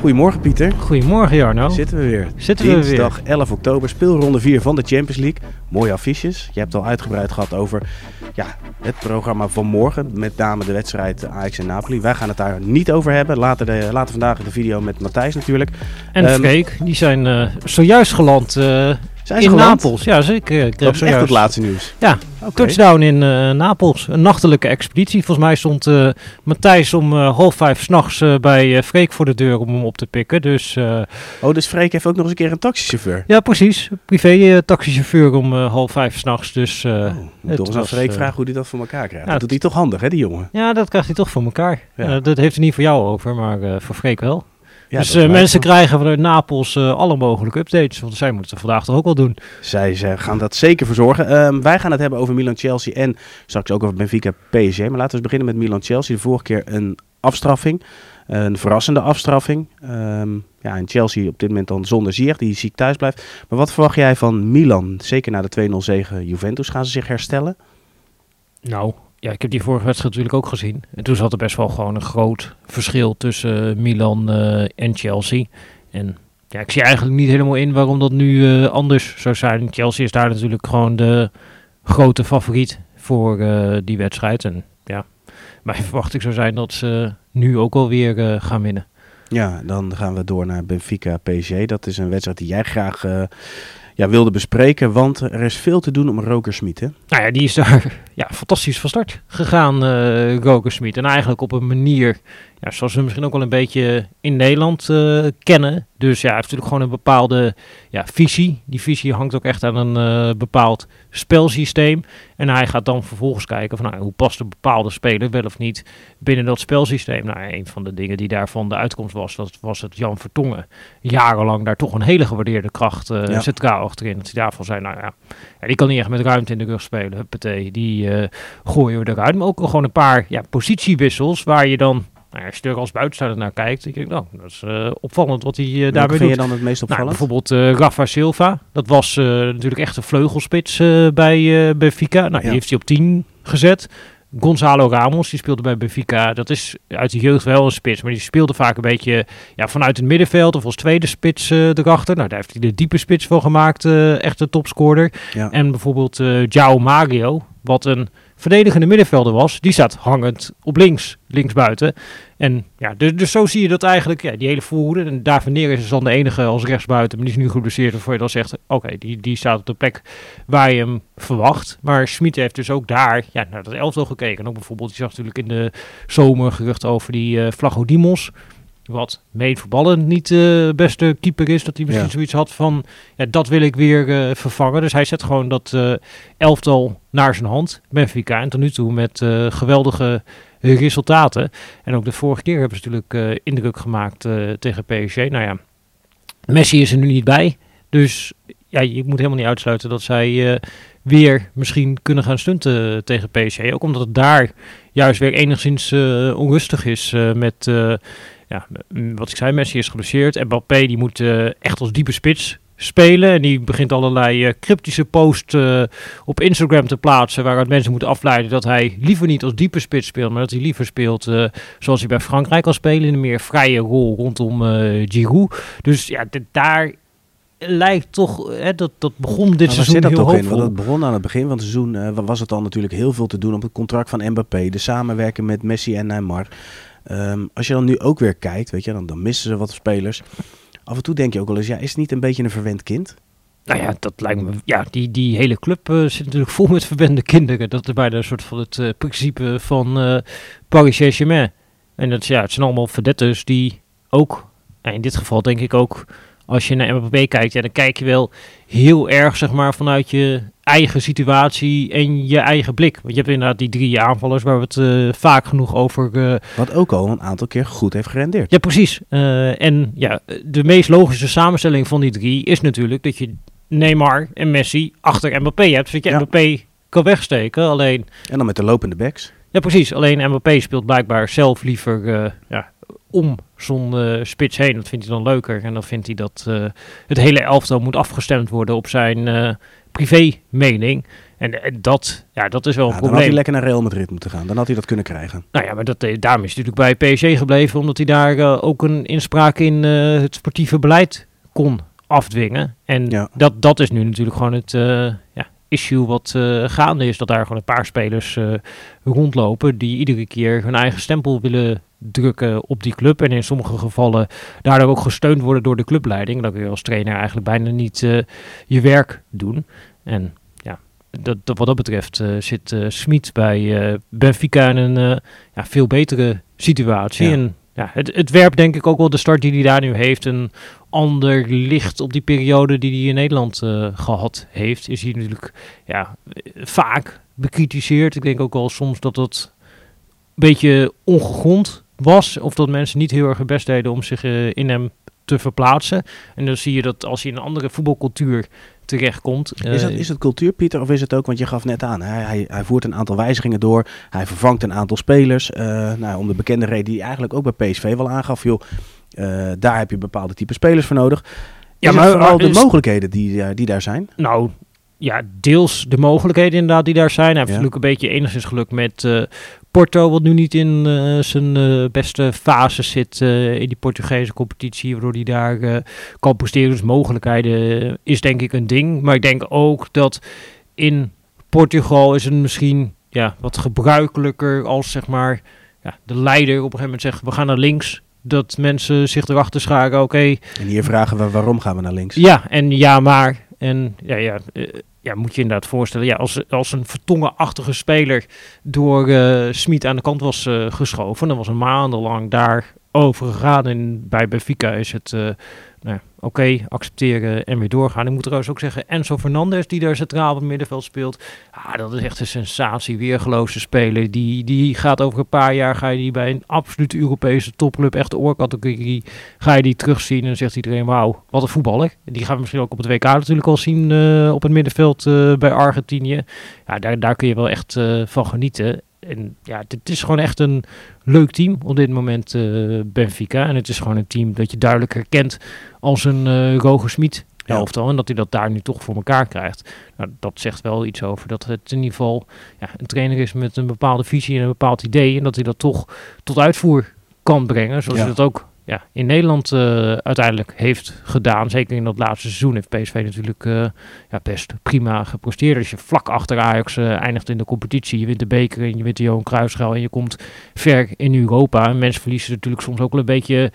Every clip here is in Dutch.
Goedemorgen Pieter. Goedemorgen Jarno. Zitten we weer. Zitten we weer. Dinsdag 11 oktober, speelronde 4 van de Champions League. Mooie affiches. Je hebt het al uitgebreid gehad over ja, het programma van morgen. Met name de wedstrijd Ajax en Napoli. Wij gaan het daar niet over hebben. Later, de, later vandaag de video met Matthijs natuurlijk. En Ehm, Freek, die zijn eh, zojuist geland eh, Zijn ze in geland? Napels. Ja, zeker. Ik kreeg Dat is echt het laatste nieuws. Ja, touchdown in eh, Napels. Een nachtelijke expeditie. Volgens mij stond eh, Matthijs om eh, half vijf s'nachts eh bij eh, Freek voor de deur om hem op te pikken. Dus eh, Oh, dus Freek heeft ook nog eens een keer een taxichauffeur. ja, precies. Privé eh, taxichauffeur om eh, half vijf s'nachts. Dus eh, Oh, moet aan Freek eh, vragen hoe hij dat voor elkaar krijgt. ja, dat doet hij toch handig, hè, die jongen? ja, dat krijgt hij toch voor elkaar. Ja. Eh, dat heeft hij niet voor jou over, maar eh, voor Freek wel. Ja, dus eh, mensen krijgen vanuit Napels eh, alle mogelijke updates. Want zij moeten het vandaag toch ook wel doen. Zij ze gaan dat zeker verzorgen. Ehm, wij gaan het hebben over Milan-Chelsea en straks ook over Benfica-PSG. Maar laten we eens beginnen met Milan-Chelsea. De vorige keer een afstraffing. Een verrassende afstraffing. Ehm, ja, en Chelsea op dit moment dan zonder Ziyech, die ziek thuis blijft. Maar wat verwacht jij van Milan? Zeker na de 2-0 zege Juventus. Gaan ze zich herstellen? Nou, ja, ik heb die vorige wedstrijd natuurlijk ook gezien. En toen zat er best wel gewoon een groot verschil tussen eh, Milan eh, en Chelsea. En ja, ik zie eigenlijk niet helemaal in waarom dat nu eh, anders zou zijn. Chelsea is daar natuurlijk gewoon de grote favoriet voor die wedstrijd. En ja, mijn verwachting zou zijn dat ze nu ook alweer eh gaan winnen. Ja, dan gaan we door naar Benfica-PSG. Dat is een wedstrijd die jij graag ja, wilde bespreken. Want er is veel te doen om Roker Smit, hè? Nou ja, die is daar ja, fantastisch van start gegaan, eh Roker. En eigenlijk op een manier ja, zoals we misschien ook wel een beetje in Nederland eh, kennen. Dus ja, hij heeft natuurlijk gewoon een bepaalde ja, visie. Die visie hangt ook echt aan een eh, bepaald spelsysteem. En hij gaat dan vervolgens kijken van nou, hoe past een bepaalde speler wel of niet binnen dat spelsysteem. Nou, een van de dingen die daarvan de uitkomst was, dat was het Jan Vertongen jarenlang daar toch een hele gewaardeerde kracht Ja. centraal achterin. Dat hij daarvan zei, nou ja, die kan niet echt met ruimte in de rug spelen. Huppatee, die gooien we eruit. Maar ook gewoon een paar ja, positiewissels waar je dan, nou, als je er als buitenstaander naar kijkt, denk ik, nou, dat is eh, opvallend wat hij eh, Welke daarmee vind je doet. dan het meest Nou, opvallend? bijvoorbeeld eh, Rafa Silva. Dat was natuurlijk echt een vleugelspits bij Benfica. Nou, Ja. die heeft hij op 10 gezet. Gonzalo Ramos, die speelde bij Benfica. Dat is uit de jeugd wel een spits. Maar die speelde vaak een beetje ja, vanuit het middenveld. Of als tweede spits erachter. Nou, daar heeft hij de diepe spits van gemaakt. eh, echt een topscorer. ja. En bijvoorbeeld eh João Mario, wat een verdedigende middenvelder was, die staat hangend op links, linksbuiten. En ja, dus, dus zo zie je dat eigenlijk, ja, die hele voorhoede. En David Neres is dan de enige als rechtsbuiten, maar die is nu geblesseerd. Waarvoor je dan zegt, oké, die, die staat op de plek waar je hem verwacht. Maar Schmid heeft dus ook daar ja, naar dat elftal gekeken. En ook bijvoorbeeld, je zag natuurlijk in de zomer geruchten over die eh Flago Dimos. Wat meetvoetballend niet de beste keeper is. Dat hij misschien Ja. zoiets had van, ja, dat wil ik weer eh, vervangen. Dus hij zet gewoon dat eh, elftal naar zijn hand. Benfica. En tot nu toe met eh, geweldige resultaten. En ook de vorige keer hebben ze natuurlijk eh, indruk gemaakt eh, tegen PSG. Nou ja, Messi is er nu niet bij. Dus ja, je moet helemaal niet uitsluiten dat zij eh, weer misschien kunnen gaan stunten tegen PSG. Ook omdat het daar juist weer enigszins eh, onrustig is eh, met... ja, wat ik zei, Messi is geblesseerd. Mbappé die moet eh, echt als diepe spits spelen. En die begint allerlei eh, cryptische posts eh, op Instagram te plaatsen... waaruit mensen moeten afleiden dat hij liever niet als diepe spits speelt... maar dat hij liever speelt zoals hij bij Frankrijk kan spelen... in een meer vrije rol rondom Giroud. Dus ja, daar lijkt toch... Hè, dat, dat begon dit seizoen zit dat heel hoopvol. Het begon aan het begin van het seizoen. was het al natuurlijk heel veel te doen op het contract van Mbappé. De samenwerking met Messi en Neymar. Ehm, als je dan nu ook weer kijkt, weet je, dan, dan missen ze wat spelers. Af en toe denk je ook wel eens, ja, is het niet een beetje een verwend kind? Nou ja, dat lijkt me. Ja, die, die hele club eh, zit natuurlijk vol met verwende kinderen. Dat is bijna een soort van het eh, principe van eh Paris Saint-Germain. En dat, ja, het zijn allemaal verdetters die ook, in dit geval denk ik ook, als je naar MBP kijkt, ja, dan kijk je wel heel erg zeg maar, vanuit je eigen situatie en je eigen blik. Want je hebt inderdaad die drie aanvallers waar we het eh, vaak genoeg over... Uh, Wat ook al een aantal keer goed heeft gerendeerd. Ja, precies. Uh, en ja, de meest logische samenstelling van die drie is natuurlijk dat je Neymar en Messi achter Mbappé hebt. Zodat je ja. Mbappé kan wegsteken. Alleen... En dan met de lopende backs. Ja, precies. Alleen Mbappé speelt blijkbaar zelf liever ja, om zo'n uh, spits heen. Dat vindt hij dan leuker. En dan vindt hij dat uh, het hele elftal moet afgestemd worden op zijn uh, privé mening. En, en, dat, ja, dat is wel een probleem. Dan had hij lekker naar Real Madrid moeten gaan. Dan had hij dat kunnen krijgen. Nou ja, maar dat, daarom is hij natuurlijk bij PSG gebleven. Omdat hij daar ook een inspraak in het sportieve beleid kon afdwingen. En Ja. dat, dat is nu natuurlijk gewoon het ja, issue wat eh, gaande is. Dat daar gewoon een paar spelers eh, rondlopen die iedere keer hun eigen stempel willen drukken op die club. En in sommige gevallen daardoor ook gesteund worden door de clubleiding. Dan kun je als trainer eigenlijk bijna niet eh, je werk doen. En ja, dat, dat, wat dat betreft zit Smit bij Benfica in een ja, veel betere situatie. Ja. En ja, het, het werpt denk ik ook wel de start die hij daar nu heeft. Een ander licht op die periode die hij in Nederland eh, gehad heeft. Is hij natuurlijk ja, vaak bekritiseerd. Ik denk ook wel soms dat dat een beetje ongegrond was. Of dat mensen niet heel erg hun best deden om zich eh, in hem te verplaatsen. En dan zie je dat als je in een andere voetbalcultuur terechtkomt. Is, dat, eh, is het cultuur, Pieter, of is het ook, want je gaf net aan, hij, hij, hij voert een aantal wijzigingen door, hij vervangt een aantal spelers, eh, nou, om de bekende reden die hij eigenlijk ook bij PSV wel aangaf, joh, eh, daar heb je bepaalde type spelers voor nodig. Ja, maar maar de mogelijkheden die, die daar zijn. Nou, ja, deels de mogelijkheden inderdaad die daar zijn. Hij heeft Ja. natuurlijk een beetje enigszins geluk met Porto, wat nu niet in eh, zijn eh, beste fase zit eh, in die Portugese competitie, waardoor hij daar kan presteren. Dus mogelijkheden is denk ik een ding. Maar ik denk ook dat in Portugal is het misschien ja, wat gebruikelijker als zeg maar ja, de leider op een gegeven moment zegt we gaan naar links. Dat mensen zich erachter scharen, oké, En hier vragen we waarom gaan we naar links. ja, en ja, maar. En ja, ja, ja moet je inderdaad voorstellen. Ja, als, als een vertongenachtige speler door Smit aan de kant was eh, geschoven, dan was een maandenlang daar over gegaan. En bij Benfica is het eh, nou, oké, accepteren en weer doorgaan. Ik moet trouwens ook zeggen, Enzo Fernandez, die daar centraal op het middenveld speelt. Ah, dat is echt een sensatie, weergeloze speler. Die, die gaat over een paar jaar, ga je die bij een absolute Europese topclub, echt de oorcategorie, ga je die terugzien en zegt iedereen, wauw, wat een voetballer. Die gaan we misschien ook op het WK natuurlijk al zien op het middenveld eh, bij Argentinië. Ja, daar, daar kun je wel echt eh, van genieten. En ja, dit is gewoon echt een leuk team op dit moment, eh, Benfica. En het is gewoon een team dat je duidelijk herkent als een eh Roger Smit elftal. En dat hij dat daar nu toch voor elkaar krijgt. Nou, dat zegt wel iets over dat het in ieder geval ja, een trainer is met een bepaalde visie en een bepaald idee. En dat hij dat toch tot uitvoer kan brengen. Zoals Ja. hij dat ook ja, in Nederland eh, uiteindelijk heeft gedaan. Zeker in dat laatste seizoen heeft PSV natuurlijk eh, ja, best prima gepresteerd. Als je vlak achter Ajax eh, eindigt in de competitie. Je wint de beker en je wint de Johan Cruijffschaal en je komt ver in Europa. En mensen verliezen natuurlijk soms ook wel een beetje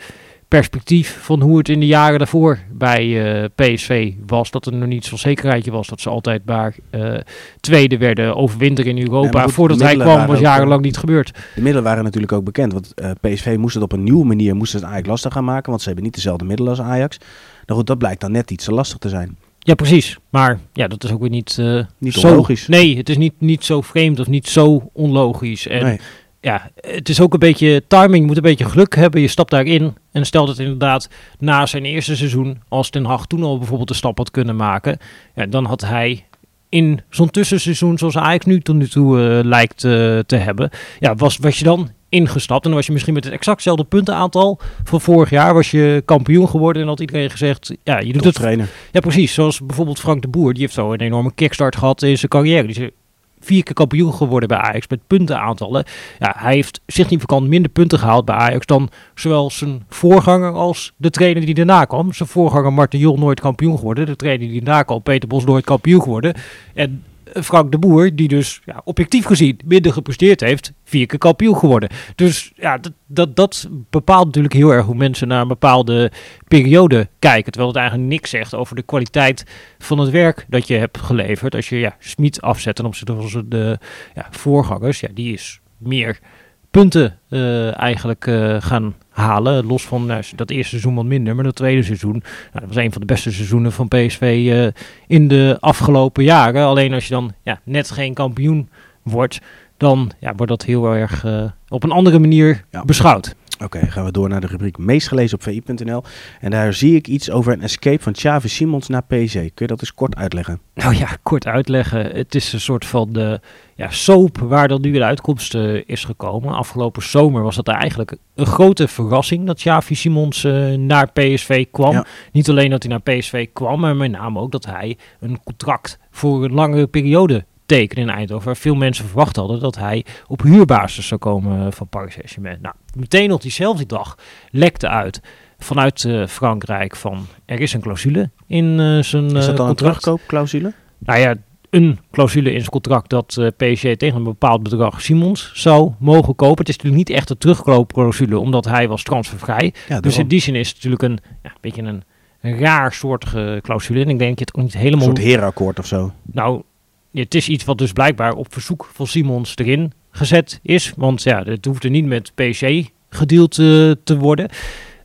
perspectief van hoe het in de jaren daarvoor bij eh, PSV was. Dat er nog niet zo'n zekerheidje was dat ze altijd maar eh, tweede werden overwinteren in Europa. Ja, maar goed, Voordat hij kwam was jarenlang niet gebeurd. De middelen waren natuurlijk ook bekend, want eh, PSV moest het op een nieuwe manier moest het Ajax lastig gaan maken, want ze hebben niet dezelfde middelen als Ajax. Nou goed, dat blijkt dan net iets te lastig te zijn. Ja, precies. Maar ja, dat is ook weer niet, eh, Niet zo onlogisch. Nee, het is niet, niet zo vreemd of niet zo onlogisch. En Nee. Ja, het is ook een beetje timing. Je moet een beetje geluk hebben. Je stapt daarin. En stel dat inderdaad na zijn eerste seizoen, als Ten Hag toen al bijvoorbeeld de stap had kunnen maken, ja, dan had hij in zo'n tussenseizoen zoals Ajax nu tot nu toe eh, lijkt eh, te hebben, ja, was, was je dan ingestapt en dan was je misschien met het exactzelfde puntenaantal van vorig jaar was je kampioen geworden en had iedereen gezegd, ja, je doet het trainer. ja, precies. Zoals bijvoorbeeld Frank de Boer. Die heeft zo een enorme kickstart gehad in zijn carrière. Die vier keer kampioen geworden bij Ajax met puntenaantallen. Ja, hij heeft significant minder punten gehaald bij Ajax dan zowel zijn voorganger als de trainer die daarna kwam. Zijn voorganger Martin Jol nooit kampioen geworden. De trainer die daarna kwam, Peter Bos, nooit kampioen geworden. En Frank de Boer, die dus ja, objectief gezien minder gepresteerd heeft, vier keer kampioen geworden. Dus ja, dat, dat, dat bepaalt natuurlijk heel erg hoe mensen naar een bepaalde periode kijken. Terwijl het eigenlijk niks zegt over de kwaliteit van het werk dat je hebt geleverd. Als je ja, Smit afzet ten opzichte van de, ja, voorgangers, ja, die is meer punten eh, eigenlijk eh, gaan halen. Los van nou, dat eerste seizoen wat minder, maar dat tweede seizoen. Nou, dat was een van de beste seizoenen van PSV eh, in de afgelopen jaren. Alleen als je dan ja, net geen kampioen wordt, dan ja, wordt dat heel erg op een andere manier Ja. beschouwd. Oké, gaan we door naar de rubriek meest gelezen op vi.nl. En daar zie ik iets over een escape van Xavi Simons naar PSG. Kun je dat eens kort uitleggen? Nou ja, kort uitleggen. Het is een soort van de ja, soap waar dan nu de uitkomst eh, is gekomen. Afgelopen zomer was dat eigenlijk een grote verrassing dat Xavi Simons eh, naar PSV kwam. Ja. Niet alleen dat hij naar PSV kwam, maar met name ook dat hij een contract voor een langere periode tekende in Eindhoven. Waar veel mensen verwacht hadden dat hij op huurbasis zou komen eh, van Paris Saint-Germain. Nou, meteen op diezelfde dag lekte uit vanuit eh, Frankrijk van er is een clausule in eh, zijn Is dat dan een terugkoopclausule? Nou ja, een clausule in zijn contract dat eh, PSG tegen een bepaald bedrag Simons zou mogen kopen. Het is natuurlijk niet echt een terugkoopclausule, omdat hij was transfervrij. Ja, Dus in die zin is het natuurlijk een ja, beetje een, een raar soortige clausule. En ik denk dat je het ook niet een helemaal... soort herenakkoord of zo. Nou, het is iets wat dus blijkbaar op verzoek van Simons erin gezet is. Want ja, het hoeft er niet met PSG gedeeld eh, te worden.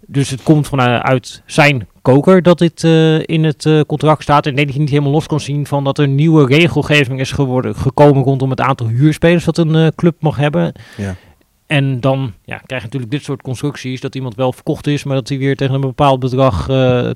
Dus het komt vanuit zijn koker dat dit eh, in het eh, contract staat. En denk dat je niet helemaal los kan zien van dat er nieuwe regelgeving is geworden, gekomen rondom het aantal huurspelers dat een club mag hebben. Ja. En dan ja, krijg je natuurlijk dit soort constructies dat iemand wel verkocht is, maar dat hij weer tegen een bepaald bedrag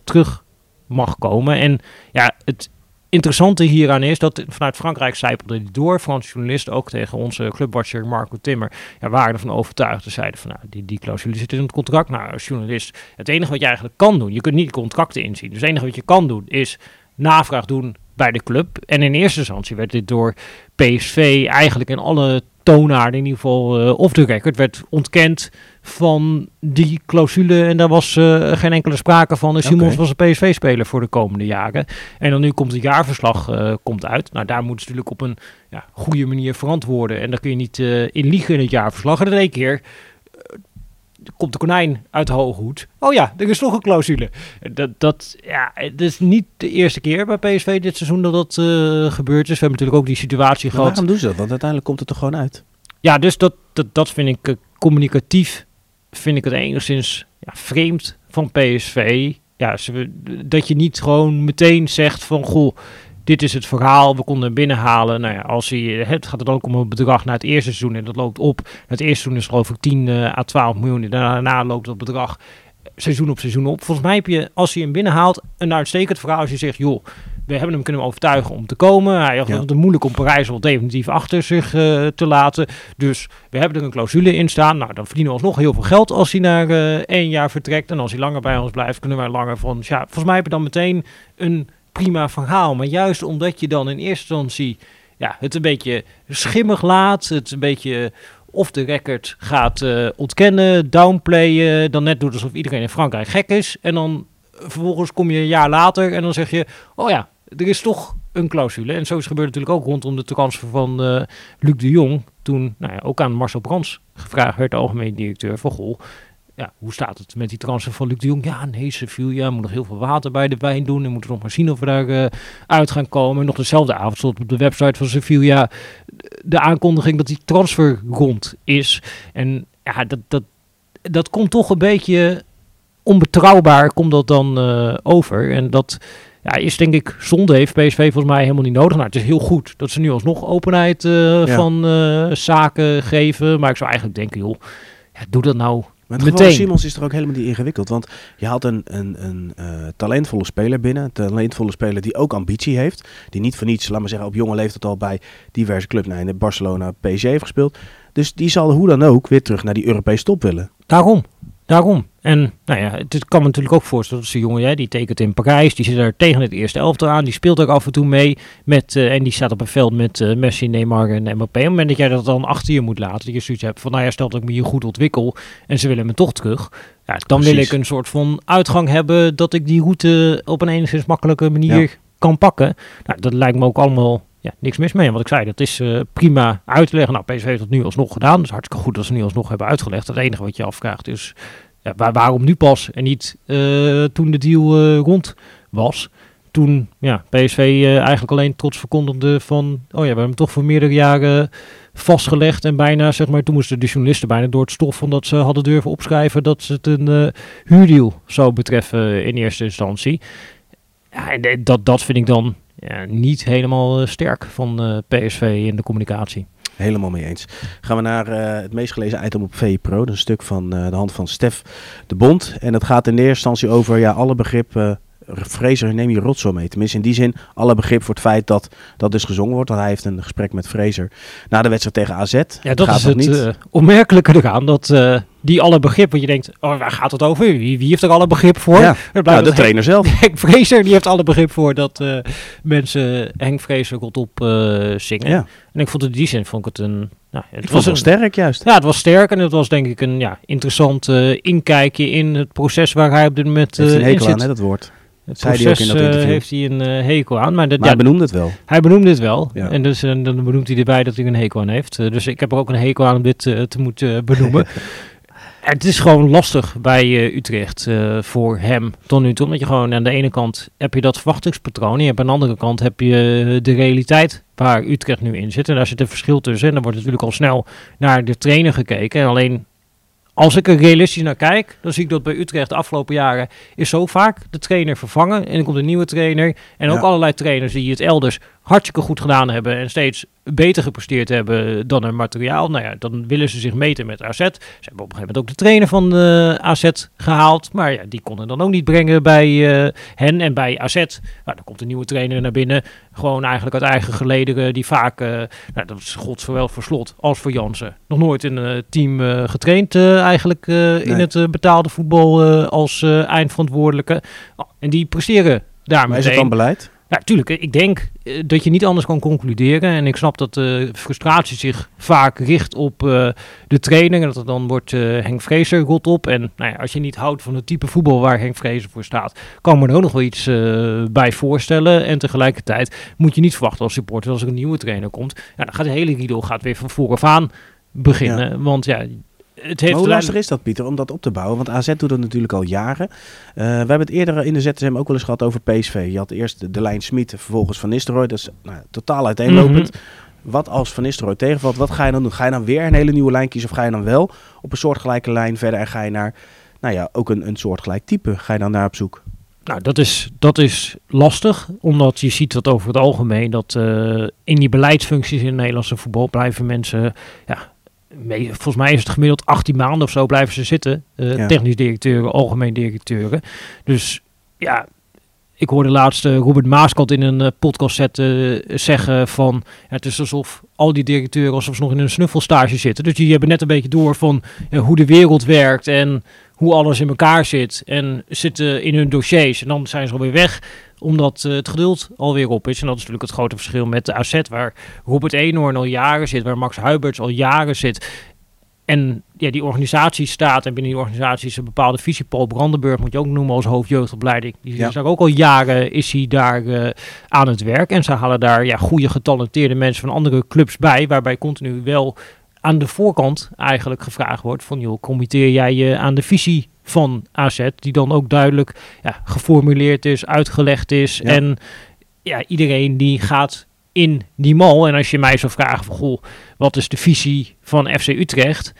terug mag komen. En ja, het interessante hieraan is dat vanuit Frankrijk zijpelde die door. Franse journalisten, ook tegen onze clubwatcher Marco Timmer, ja, waren ervan overtuigd. Ze zeiden van, nou, die, die clausule zit in het contract. Nou, als journalist, het enige wat je eigenlijk kan doen, je kunt niet contracten inzien. Dus het enige wat je kan doen, is navraag doen bij de club. En in eerste instantie werd dit door PSV eigenlijk in alle toonaarden, in ieder geval eh off the record, werd ontkend van die clausule. En daar was eh, geen enkele sprake van. Simons was een PSV-speler voor de komende jaren. En dan nu komt het jaarverslag eh, komt uit. Nou, daar moeten ze natuurlijk op een ja, goede manier verantwoorden. En daar kun je niet in liegen in het jaarverslag. En in één keer komt de konijn uit de hoge hoed. Oh ja, er is nog een clausule. Dat, dat, ja, het is niet de eerste keer bij PSV dit seizoen dat dat eh, gebeurd is. We hebben natuurlijk ook die situatie Maar gehad. waarom doen ze dat? Want uiteindelijk komt het er gewoon uit. Ja, dus dat, dat, dat vind ik eh, communicatief, vind ik het enigszins ja, vreemd van PSV. Ja, ze, dat je niet gewoon meteen zegt van, goh, dit is het verhaal, we konden hem binnenhalen. Nou ja, als hij, het gaat het ook om een bedrag na het eerste seizoen en dat loopt op. Het eerste seizoen is geloof ik 10 eh, à 12 miljoen. En Daarna loopt dat bedrag seizoen op seizoen op. Volgens mij heb je, als je hem binnenhaalt, een uitstekend verhaal als je zegt, joh, we hebben hem kunnen overtuigen om te komen. Hij had Ja. het moeilijk om Parijs al definitief achter zich eh, te laten. Dus we hebben er een clausule in staan. Nou, dan verdienen we alsnog heel veel geld als hij na eh, één jaar vertrekt. En als hij langer bij ons blijft, kunnen wij langer van... Ja, volgens mij heb je dan meteen een prima verhaal. Maar juist omdat je dan in eerste instantie ja, het een beetje schimmig laat, het een beetje off the record gaat eh, ontkennen, downplayen, dan net doet alsof iedereen in Frankrijk gek is. En dan vervolgens kom je een jaar later en dan zeg je, oh ja, er is toch een clausule. En zo is gebeurd natuurlijk ook rondom de transfer van eh, Luc de Jong. Toen nou ja, ook aan Marcel Brands gevraagd werd, de algemeen directeur, van goh, ja, hoe staat het met die transfer van Luc de Jong? Ja, nee, Sevilla moet nog heel veel water bij de wijn doen. En moeten nog maar zien of we daar eh, uit gaan komen. En nog dezelfde avond stond op de website van Sevilla de aankondiging dat die transfer rond is. En ja, dat, dat, dat komt toch een beetje onbetrouwbaar, komt dat dan eh, over. En dat ja, is denk ik zonde, heeft PSV volgens mij helemaal niet nodig. Nou, het is heel goed dat ze nu alsnog openheid eh, Ja. van eh, zaken geven. Maar ik zou eigenlijk denken, joh, ja, doe dat nou Maar het Meteen. Simons is er ook helemaal niet ingewikkeld. Want je haalt een, een, een eh, talentvolle speler binnen. Een talentvolle speler die ook ambitie heeft. Die niet voor niets, laat maar zeggen, op jonge leeftijd al bij diverse clubs. Nou, in Barcelona, PSG heeft gespeeld. Dus die zal hoe dan ook weer terug naar die Europese top willen. Daarom. Daarom. En nou ja, het kan me natuurlijk ook voorstellen dat zo'n jongen, hè, die tekent in Parijs, die zit daar tegen het eerste elftal aan, die speelt ook af en toe mee met, eh, en die staat op een veld met eh, Messi, Neymar en Mbappé. Op het moment dat jij dat dan achter je moet laten, dat je zoiets hebt van, nou ja, stel dat ik me hier goed ontwikkel en ze willen me toch terug, ja, dan wil ik een soort van uitgang hebben dat ik die route op een enigszins makkelijke manier Ja. kan pakken. Nou, dat lijkt me ook allemaal ja, niks mis mee. Wat ik zei, dat is eh, prima uit te leggen. Nou, PSV heeft dat nu alsnog gedaan. Dus hartstikke goed dat ze nu alsnog hebben uitgelegd. Het enige wat je afvraagt is, ja, waar- waarom nu pas en niet eh, toen de deal eh, rond was? Toen ja, PSV eh, eigenlijk alleen trots verkondigde van, oh ja, we hebben hem toch voor meerdere jaren vastgelegd. En bijna, zeg maar, toen moesten de journalisten bijna door het stof van dat ze hadden durven opschrijven dat het een uh, huurdeal zou betreffen in eerste instantie. Ja, en dat, dat vind ik dan niet helemaal sterk van PSV in de communicatie. Helemaal mee eens. Gaan we naar uh, het meest gelezen item op VPRO. Dat een stuk van uh, de hand van Stef de Bond. En het gaat in eerste instantie over ja, alle begrippen Fraser neem je rotzooi mee. Tenminste in die zin alle begrip voor het feit dat dat dus gezongen wordt. Want hij heeft een gesprek met Fraser na de wedstrijd tegen AZ. Ja, dat is het niet. Uh, eraan. Dat uh, die alle begrip, want je denkt, oh, waar gaat het over? Wie, wie heeft er alle begrip voor? Ja, nou, de trainer zelf. Henk Fraser die heeft alle begrip voor dat uh, mensen Henk Fraser komt op zingen. Ja. En ik vond het in die zin vond ik het een nou, het was wel sterk juist. Ja, het was sterk en het was denk ik een ja, interessant inkijkje in het proces waar hij op dit moment in zit. Aan, hè, dat woord. Het Zei proces hij ook in dat interview. heeft hij een uh, hekel aan. Maar, dat, maar ja, hij benoemde het wel. Hij benoemde het wel. Ja. En dus, uh, dan benoemt hij erbij dat hij een hekel aan heeft. Dus ik heb er ook een hekel aan om dit te moeten benoemen. het is gewoon lastig bij Utrecht voor hem tot nu toe. Omdat je gewoon aan de ene kant heb je dat verwachtingspatroon. En aan de andere kant heb je de realiteit waar Utrecht nu in zit. En daar zit een verschil tussen. En dan wordt natuurlijk al snel naar de trainer gekeken. En alleen als ik er realistisch naar kijk, dan zie ik dat bij Utrecht de afgelopen jaren is zo vaak de trainer vervangen. En dan komt een nieuwe trainer. En ook allerlei trainers die het elders hartstikke goed gedaan hebben en steeds beter gepresteerd hebben dan hun materiaal. Nou ja, dan willen ze zich meten met AZ. Ze hebben op een gegeven moment ook de trainer van uh, eh, AZ gehaald. Maar ja, die konden dan ook niet brengen bij uh, hen. En bij AZ, nou, dan komt een nieuwe trainer naar binnen. Gewoon eigenlijk uit eigen gelederen. Die vaak, uh, nou, dat is God zowel voor Slot als voor Jansen. Nog nooit in een team getraind eigenlijk nee. in het betaalde voetbal als eindverantwoordelijke. Oh, en die presteren daar Maar is het dan beleid? Ja, tuurlijk. Ik denk eh, dat je niet anders kan concluderen. En ik snap dat de frustratie zich vaak richt op uh, de training. En dat er dan wordt uh, Henk Vrezer rot op. En nou ja, als je niet houdt van het type voetbal waar Henk Vrezer voor staat, kan me er ook nog wel iets bij voorstellen. En tegelijkertijd moet je niet verwachten als supporter als er een nieuwe trainer komt. Ja, dan gaat de hele riedel gaat weer van vooraf aan beginnen. Want ja, het heeft hoe lastig is dat, Pieter, om dat op te bouwen? Want AZ doet dat natuurlijk al jaren. Uh, we hebben het eerder in de ZSM ook wel eens gehad over PSV. Je had eerst de, lijn Smit, vervolgens Van Nistelrooy. Dat is nou, totaal uiteenlopend. Mhm. Wat als Van Nistelrooy tegenvalt, wat ga je dan doen? Ga je dan weer een hele nieuwe lijn kiezen of ga je dan wel op een soortgelijke lijn verder en ga je naar, nou ja, ook een, een soortgelijk type? Ga je dan naar op zoek? Nou, dat is, dat is lastig, omdat je ziet dat over het algemeen dat uh, in die beleidsfuncties in het Nederlandse voetbal blijven mensen ja, volgens mij is het gemiddeld 18 maanden of zo blijven ze zitten. Uh, Technisch directeuren, algemeen directeuren. Dus ja, ik hoorde laatst uh, Robert Maaskant in een uh, podcast zetten, zeggen van... Ja, het is alsof al die directeuren alsof ze nog in een snuffelstage zitten. Dus die hebben net een beetje door van hoe de wereld werkt en hoe alles in elkaar zit. En zitten in hun dossiers en dan zijn ze alweer weg omdat uh, het geduld alweer op is. En dat is natuurlijk het grote verschil met de AZ, waar Robert Eenhoorn al jaren zit, waar Max Huiberts al jaren zit. En ja, die organisatie staat en binnen die organisatie is een bepaalde visie. Paul Brandenburg moet je ook noemen als hoofdjeugdopleiding. Die ja. is ook al jaren is hij daar uh, aan het werk. En ze halen daar ja, goede getalenteerde mensen van andere clubs bij. Waarbij continu wel aan de voorkant eigenlijk gevraagd wordt van joh, committeer jij je aan de visie van AZ, die dan ook duidelijk ja, geformuleerd is, uitgelegd is. En ja, iedereen die gaat in die mal. En als je mij zou vragen van, goh, wat is de visie van FC Utrecht?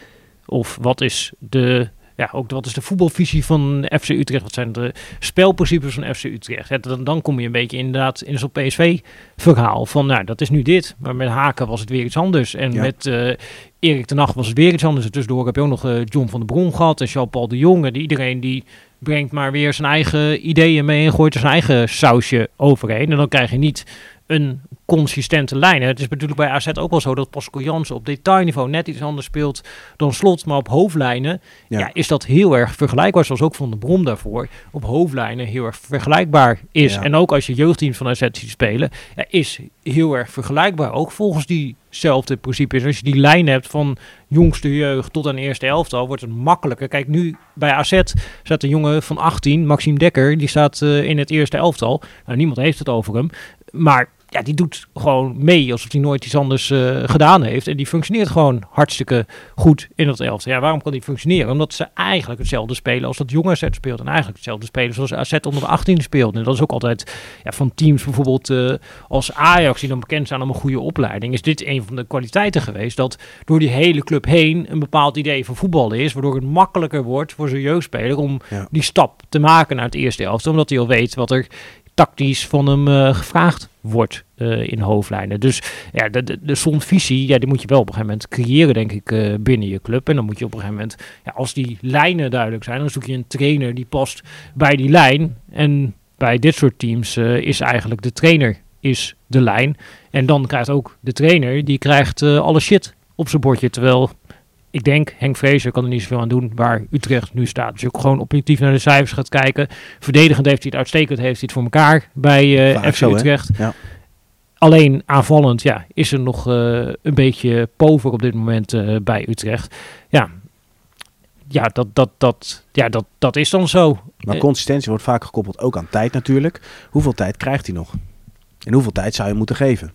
Of wat is de ja, ook wat is de voetbalvisie van FC Utrecht? Wat zijn de spelprincipes van FC Utrecht? dan, dan kom je een beetje inderdaad in zo'n PSV-verhaal van, nou, dat is nu dit. Maar met Haken was het weer iets anders. En met uh, Erik ten Nacht was het weer iets anders. tussendoor heb je ook nog uh, John van der Bron gehad en Jean-Paul de Jong. En iedereen die brengt maar weer zijn eigen ideeën mee en gooit er zijn eigen sausje overheen. En dan krijg je niet een consistente lijn. Het is natuurlijk bij AZ ook wel zo dat Pascal Jansen op detailniveau net iets anders speelt dan Slot. Maar op hoofdlijnen ja. is dat heel erg vergelijkbaar. Zoals ook Van de Brom daarvoor op hoofdlijnen heel erg vergelijkbaar is. En ook als je jeugdteams van AZ ziet spelen, ja, is heel erg vergelijkbaar. Ook volgens diezelfde principes. Als je die lijn hebt van jongste jeugd tot aan eerste elftal, wordt het makkelijker. Kijk, nu bij AZ staat een jongen van 18, Maxime Dekker, die staat uh, in het eerste elftal. Nou, niemand heeft het over hem. Maar ja, die doet gewoon mee alsof hij nooit iets anders uh, gedaan heeft. En die functioneert gewoon hartstikke goed in dat elftal. Ja, waarom kan die functioneren? Omdat ze eigenlijk hetzelfde spelen als dat jonge AZ speelt. En eigenlijk hetzelfde spelen zoals AZ onder de 18 speelt. En dat is ook altijd ja, van teams bijvoorbeeld uh, als Ajax, die dan bekend zijn om een goede opleiding. Is dit een van de kwaliteiten geweest dat door die hele club heen een bepaald idee van voetballen is. Waardoor het makkelijker wordt voor zo'n jeugdspeler om ja. die stap te maken naar het eerste elftal. Omdat hij al weet wat er tactisch van hem uh, gevraagd wordt uh, in hoofdlijnen. Dus ja, de, de, de visie, ja, die moet je wel op een gegeven moment creëren, denk ik, uh, binnen je club. En dan moet je op een gegeven moment, ja, als die lijnen duidelijk zijn, dan zoek je een trainer die past bij die lijn. En bij dit soort teams is eigenlijk de trainer is de lijn. En dan krijgt ook de trainer, die krijgt alle shit op zijn bordje. Terwijl ik denk, Henk Vrezer kan er niet zoveel aan doen waar Utrecht nu staat. Dus ook gewoon objectief naar de cijfers gaat kijken. Verdedigend heeft hij het uitstekend, heeft hij het voor elkaar bij uh, FC Utrecht. Ja. Alleen aanvallend ja, is er nog uh, een beetje pover op dit moment uh, bij Utrecht. Ja, ja, dat, dat, dat, ja dat, dat is dan zo. Maar consistentie wordt vaak gekoppeld ook aan tijd natuurlijk. Hoeveel tijd krijgt hij nog? En hoeveel tijd zou je moeten geven?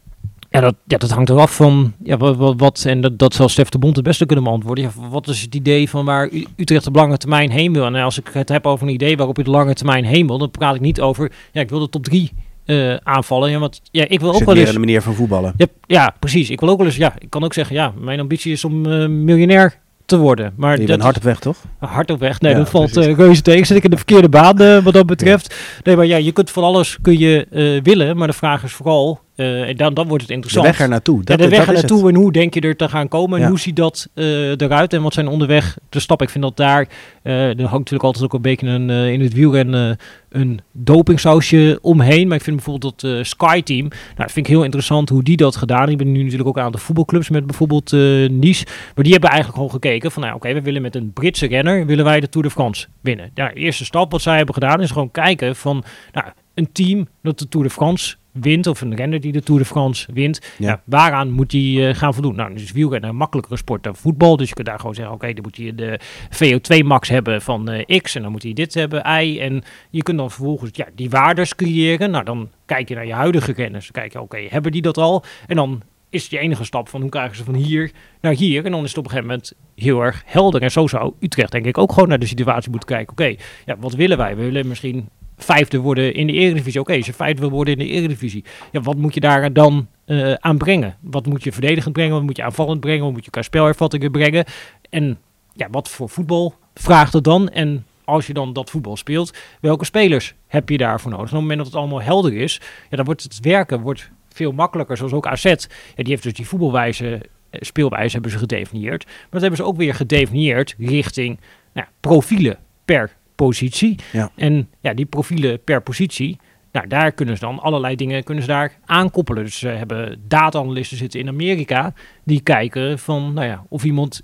Ja, dat, ja, dat hangt eraf van ja, wat, wat, en dat, dat zal Stef de Bond het beste kunnen beantwoorden. Ja, wat is het idee van waar Utrecht op lange termijn heen wil? En als ik het heb over een idee waarop je de lange termijn heen wil, dan praat ik niet over, ja, ik wil de top drie uh, aanvallen. Ja, want ja, ik wil ook wel eens. de manier van voetballen. Ja, ja, precies. Ik wil ook wel eens. Ja, ik kan ook zeggen, ja, mijn ambitie is om uh, miljonair te worden. Maar je bent hard op weg, toch? Hard op weg. Nee, ja, dat valt uh, reuze tegen. Zit ik in de verkeerde baan uh, wat dat betreft. Nee, maar ja, je kunt van alles kun je uh, willen. Maar de vraag is vooral uh, en dan, dan wordt het interessant. De weg er naartoe. Dat, ja, de weg er naartoe en hoe denk je er te gaan komen en ja. hoe ziet dat uh, eruit en wat zijn onderweg de stappen. Ik vind dat daar, uh, er hangt natuurlijk altijd ook een beetje een, in het wielrennen een dopingsausje omheen. Maar ik vind bijvoorbeeld dat Sky Team, nou dat vind ik heel interessant hoe die dat gedaan. Ik ben nu natuurlijk ook aan de voetbalclubs met bijvoorbeeld Nice. Maar die hebben eigenlijk gewoon gekeken van nou oké, okay, we willen met een Britse renner, willen wij de Tour de France winnen. Ja, de eerste stap wat zij hebben gedaan is gewoon kijken van nou, een team dat de Tour de France wint, of een renner die de Tour de France wint, ja. ja waaraan moet hij uh, gaan voldoen? Nou, dus wielrennen een makkelijkere sport dan voetbal. Dus je kunt daar gewoon zeggen, oké, okay, dan moet hij de VO2 max hebben van uh, X en dan moet hij dit hebben, Y. En je kunt dan vervolgens ja, die waardes creëren. Nou, dan kijk je naar je huidige renners. Dan kijk je, oké, okay, hebben die dat al? En dan is het je enige stap van hoe krijgen ze van hier naar hier. En dan is het op een gegeven moment heel erg helder. En zo zou Utrecht denk ik ook gewoon naar de situatie moeten kijken. Oké, ja, wat willen wij? We willen misschien vijfde worden in de Eredivisie. Oké, okay, als vijfde wil worden in de Eredivisie, ja, wat moet je daar dan uh, aan brengen? Wat moet je verdedigend brengen? Wat moet je aanvallend brengen? Wat moet je qua spelervattingen brengen? En ja, wat voor voetbal vraagt het dan? En als je dan dat voetbal speelt, welke spelers heb je daarvoor nodig? En op het moment dat het allemaal helder is, ja, dan wordt het werken wordt veel makkelijker. Zoals ook AZ, ja, die heeft dus die voetbalwijze, eh, speelwijze hebben ze gedefinieerd. Maar dat hebben ze ook weer gedefinieerd richting nou, profielen per positie. Ja. En ja, die profielen per positie, nou, daar kunnen ze dan allerlei dingen kunnen ze daar aankoppelen. Dus ze hebben data-analysten zitten in Amerika die kijken van, nou ja, of iemand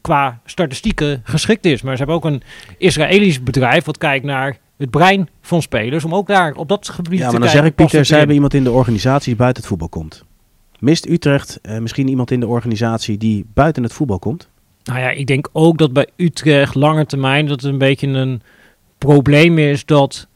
qua statistieken geschikt is. Maar ze hebben ook een Israëlisch bedrijf wat kijkt naar het brein van spelers, om ook daar op dat gebied ja, te maar dan zeg ik Pieter, zij hebben iemand in de organisatie die buiten het voetbal komt. Mist Utrecht uh, misschien iemand in de organisatie die buiten het voetbal komt? Nou ja, ik denk ook dat bij Utrecht lange termijn dat het een beetje een probleem is dat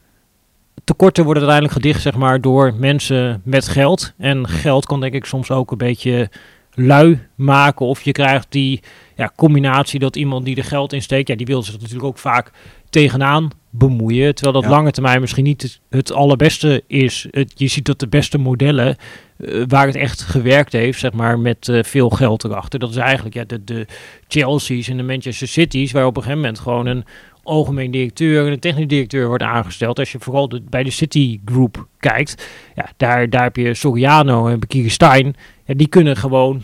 tekorten worden uiteindelijk gedicht zeg maar, door mensen met geld. En geld kan denk ik soms ook een beetje lui maken. Of je krijgt die ja, combinatie dat iemand die er geld in steekt, ja, die wil zich natuurlijk ook vaak tegenaan bemoeien. Terwijl dat lange termijn misschien niet het, het allerbeste is. Het, je ziet dat de beste modellen uh, waar het echt gewerkt heeft, zeg maar, met uh, veel geld erachter. Dat is eigenlijk ja, de, de Chelsea's en de Manchester City's, waar op een gegeven moment gewoon een algemeen directeur en een technisch directeur wordt aangesteld. Als je vooral de, bij de City Group kijkt, ja, daar, daar heb je Soriano en Bekiri Stein. Ja, die kunnen gewoon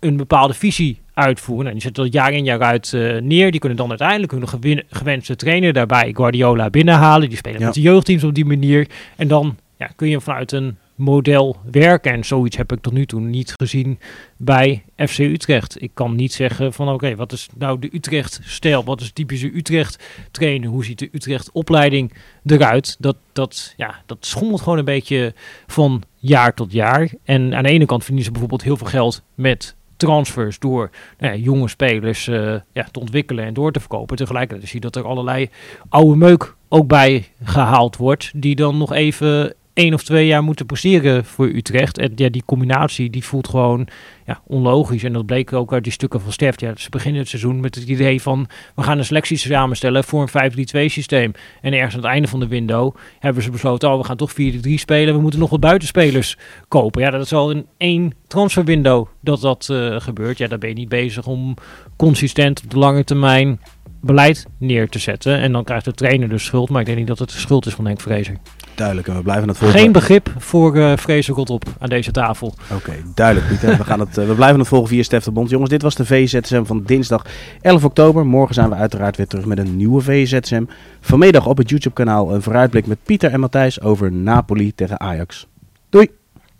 een bepaalde visie uitvoeren. En die zetten dat jaar in jaar uit uh, neer. Die kunnen dan uiteindelijk hun gewin, gewenste trainer daarbij Guardiola binnenhalen. Die spelen ja. met de jeugdteams op die manier. En dan ja, kun je vanuit een model werken. En zoiets heb ik tot nu toe niet gezien bij FC Utrecht. Ik kan niet zeggen van oké, wat is nou de Utrecht-stijl? Wat is typische Utrecht-trainen? Hoe ziet de Utrecht-opleiding eruit? Dat, dat, ja, dat schommelt gewoon een beetje van jaar tot jaar. En aan de ene kant verdienen ze bijvoorbeeld heel veel geld met transfers door nou jonge spelers uh, ja, te ontwikkelen en door te verkopen. Tegelijkertijd zie je dat er allerlei oude meuk ook bij gehaald wordt, die dan nog even één of twee jaar moeten presteren voor Utrecht. En ja, die combinatie die voelt gewoon ja, onlogisch. En dat bleek ook uit die stukken van Steft. Ja, ze beginnen het seizoen met het idee van we gaan een selectie samenstellen voor een 5-3-2 systeem. En ergens aan het einde van de window hebben ze besloten, oh we gaan toch 4-3 spelen. We moeten nog wat buitenspelers kopen. Ja, dat is al in één transferwindow dat dat uh, gebeurt. Ja, daar ben je niet bezig om consistent op de lange termijn beleid neer te zetten. En dan krijgt de trainer de schuld. Maar ik denk niet dat het de schuld is van Henk Vrezer. Duidelijk, en we blijven het volgen. Geen begrip voor uh, Vrezer op aan deze tafel. Oké, duidelijk Pieter. we, gaan het, uh, we blijven het volgen via Stef de Bond. Jongens, dit was de VZSM van dinsdag 11 oktober. Morgen zijn we uiteraard weer terug met een nieuwe VZSM. Vanmiddag op het YouTube kanaal een vooruitblik met Pieter en Matthijs over Napoli tegen Ajax. Doei!